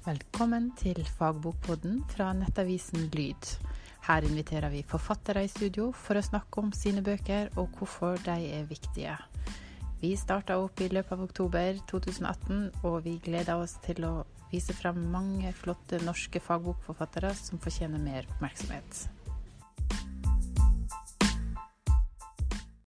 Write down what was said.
Velkommen til fagbokpodden fra nettavisen Lyd. Her inviterer vi forfattere i studio for å snakke om sine bøker og hvorfor de er viktige. Vi starta opp i løpet av oktober 2018, og vi gleder oss til å vise frem mange flotte norske fagbokforfattere som fortjener mer oppmerksomhet.